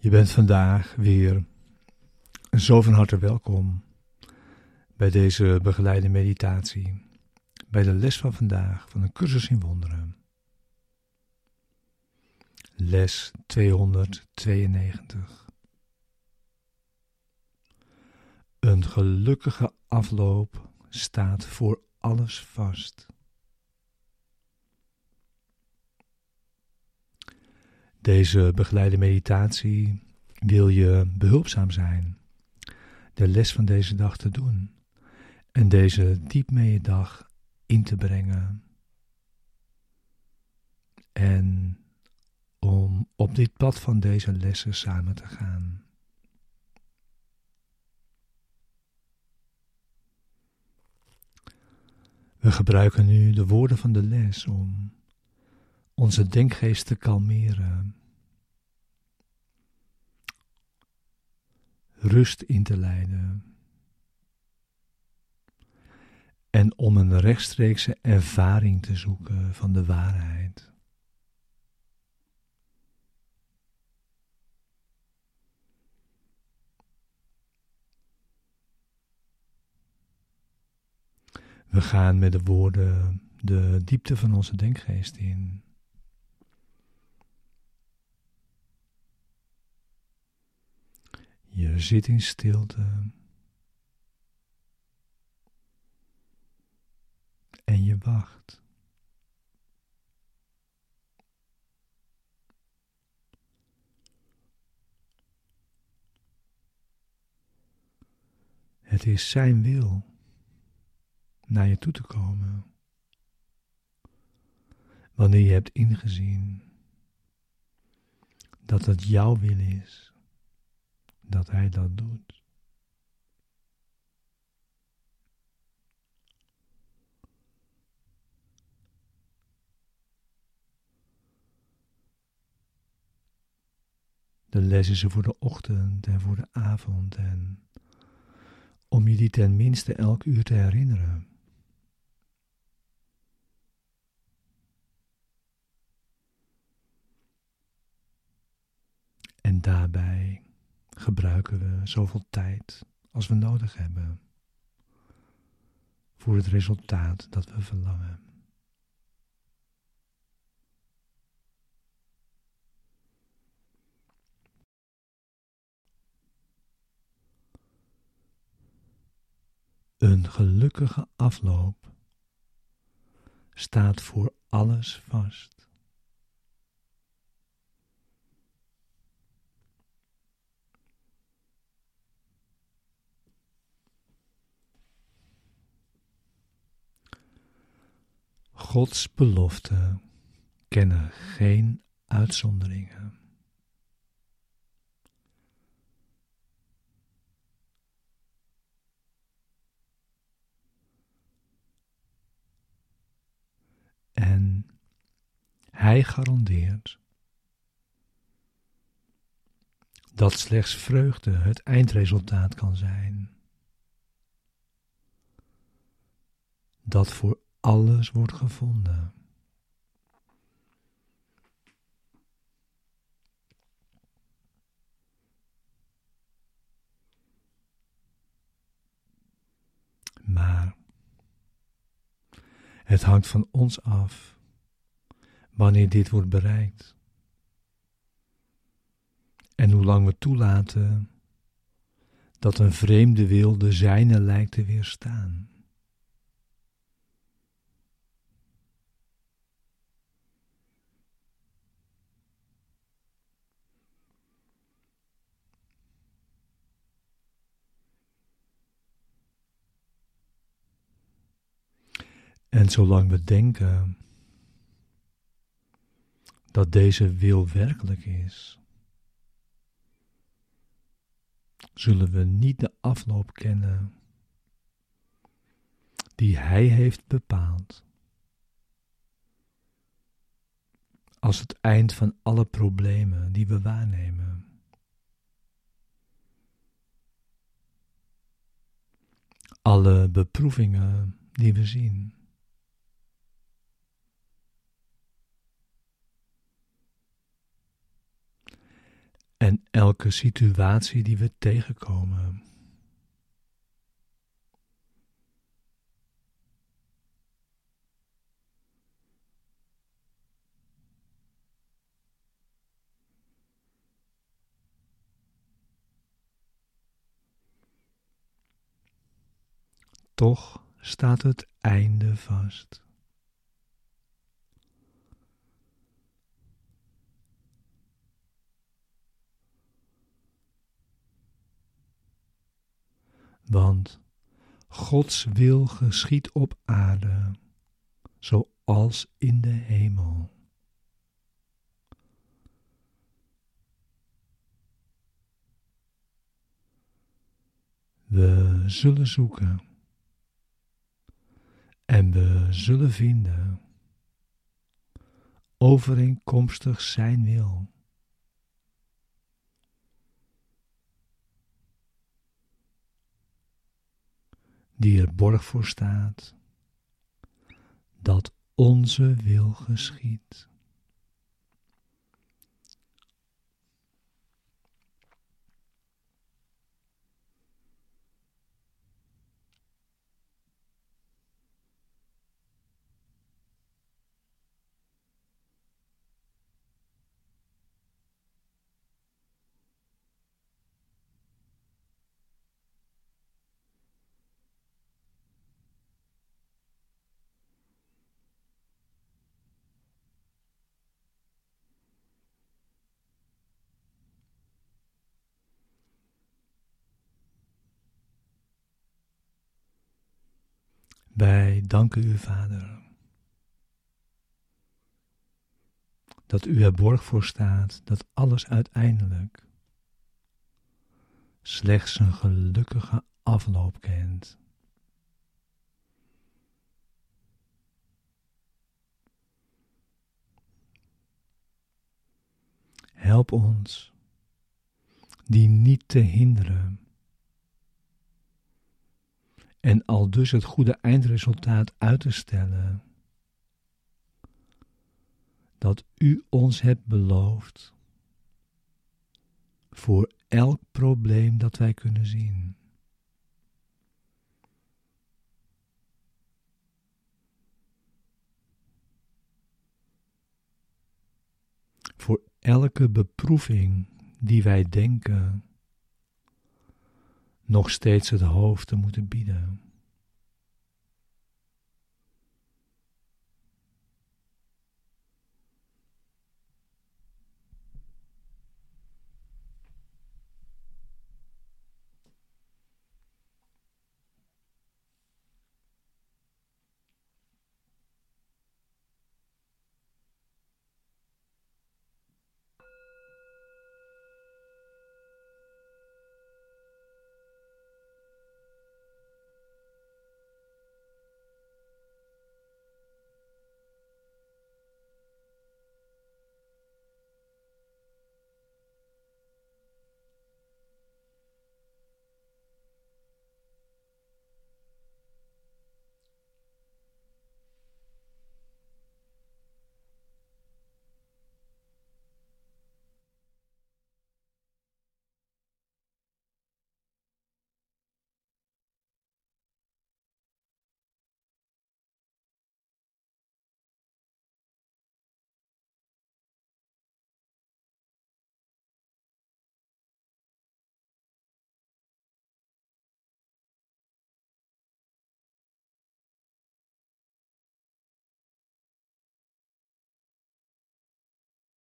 Je bent vandaag weer zo van harte welkom bij deze begeleide meditatie, bij de les van vandaag van een cursus in wonderen. Les 292. Een gelukkige afloop staat voor alles vast. Deze begeleide meditatie wil je behulpzaam zijn, de les van deze dag te doen en deze diep mee dag in te brengen. En om op dit pad van deze lessen samen te gaan. We gebruiken nu de woorden van de les om onze denkgeest te kalmeren, rust in te leiden en om een rechtstreekse ervaring te zoeken van de waarheid. We gaan met de woorden de diepte van onze denkgeest in. Je zit in stilte. En je wacht. Het is Zijn wil naar je toe te komen. Wanneer je hebt ingezien dat het jouw wil is dat Hij dat doet. De les is voor de ochtend en voor de avond en om je die ten minste elk uur te herinneren. En daarbij gebruiken we zoveel tijd als we nodig hebben voor het resultaat dat we verlangen. Een gelukkige afloop staat voor alles vast. Gods beloften kennen geen uitzonderingen. En hij garandeert dat slechts vreugde het eindresultaat kan zijn. Dat voor alles wordt gevonden. Maar het hangt van ons af wanneer dit wordt bereikt. En hoe lang we toelaten dat een vreemde wil de zijne lijkt te weerstaan. En zolang we denken dat deze wil werkelijk is, zullen we niet de afloop kennen die Hij heeft bepaald. Als het eind van alle problemen die we waarnemen. Alle beproevingen die we zien. En elke situatie die we tegenkomen. Toch staat het einde vast. Want Gods wil geschiet op aarde, zoals in de hemel. We zullen zoeken en we zullen vinden overeenkomstig Zijn wil. Die er borg voor staat dat onze wil geschiet. Wij danken u, Vader, dat u er borg voor staat dat alles uiteindelijk slechts een gelukkige afloop kent. Help ons die niet te hinderen en al dus het goede eindresultaat uit te stellen. Dat u ons hebt beloofd. Voor elk probleem dat wij kunnen zien. Voor elke beproeving die wij denken nog steeds het hoofd te moeten bieden.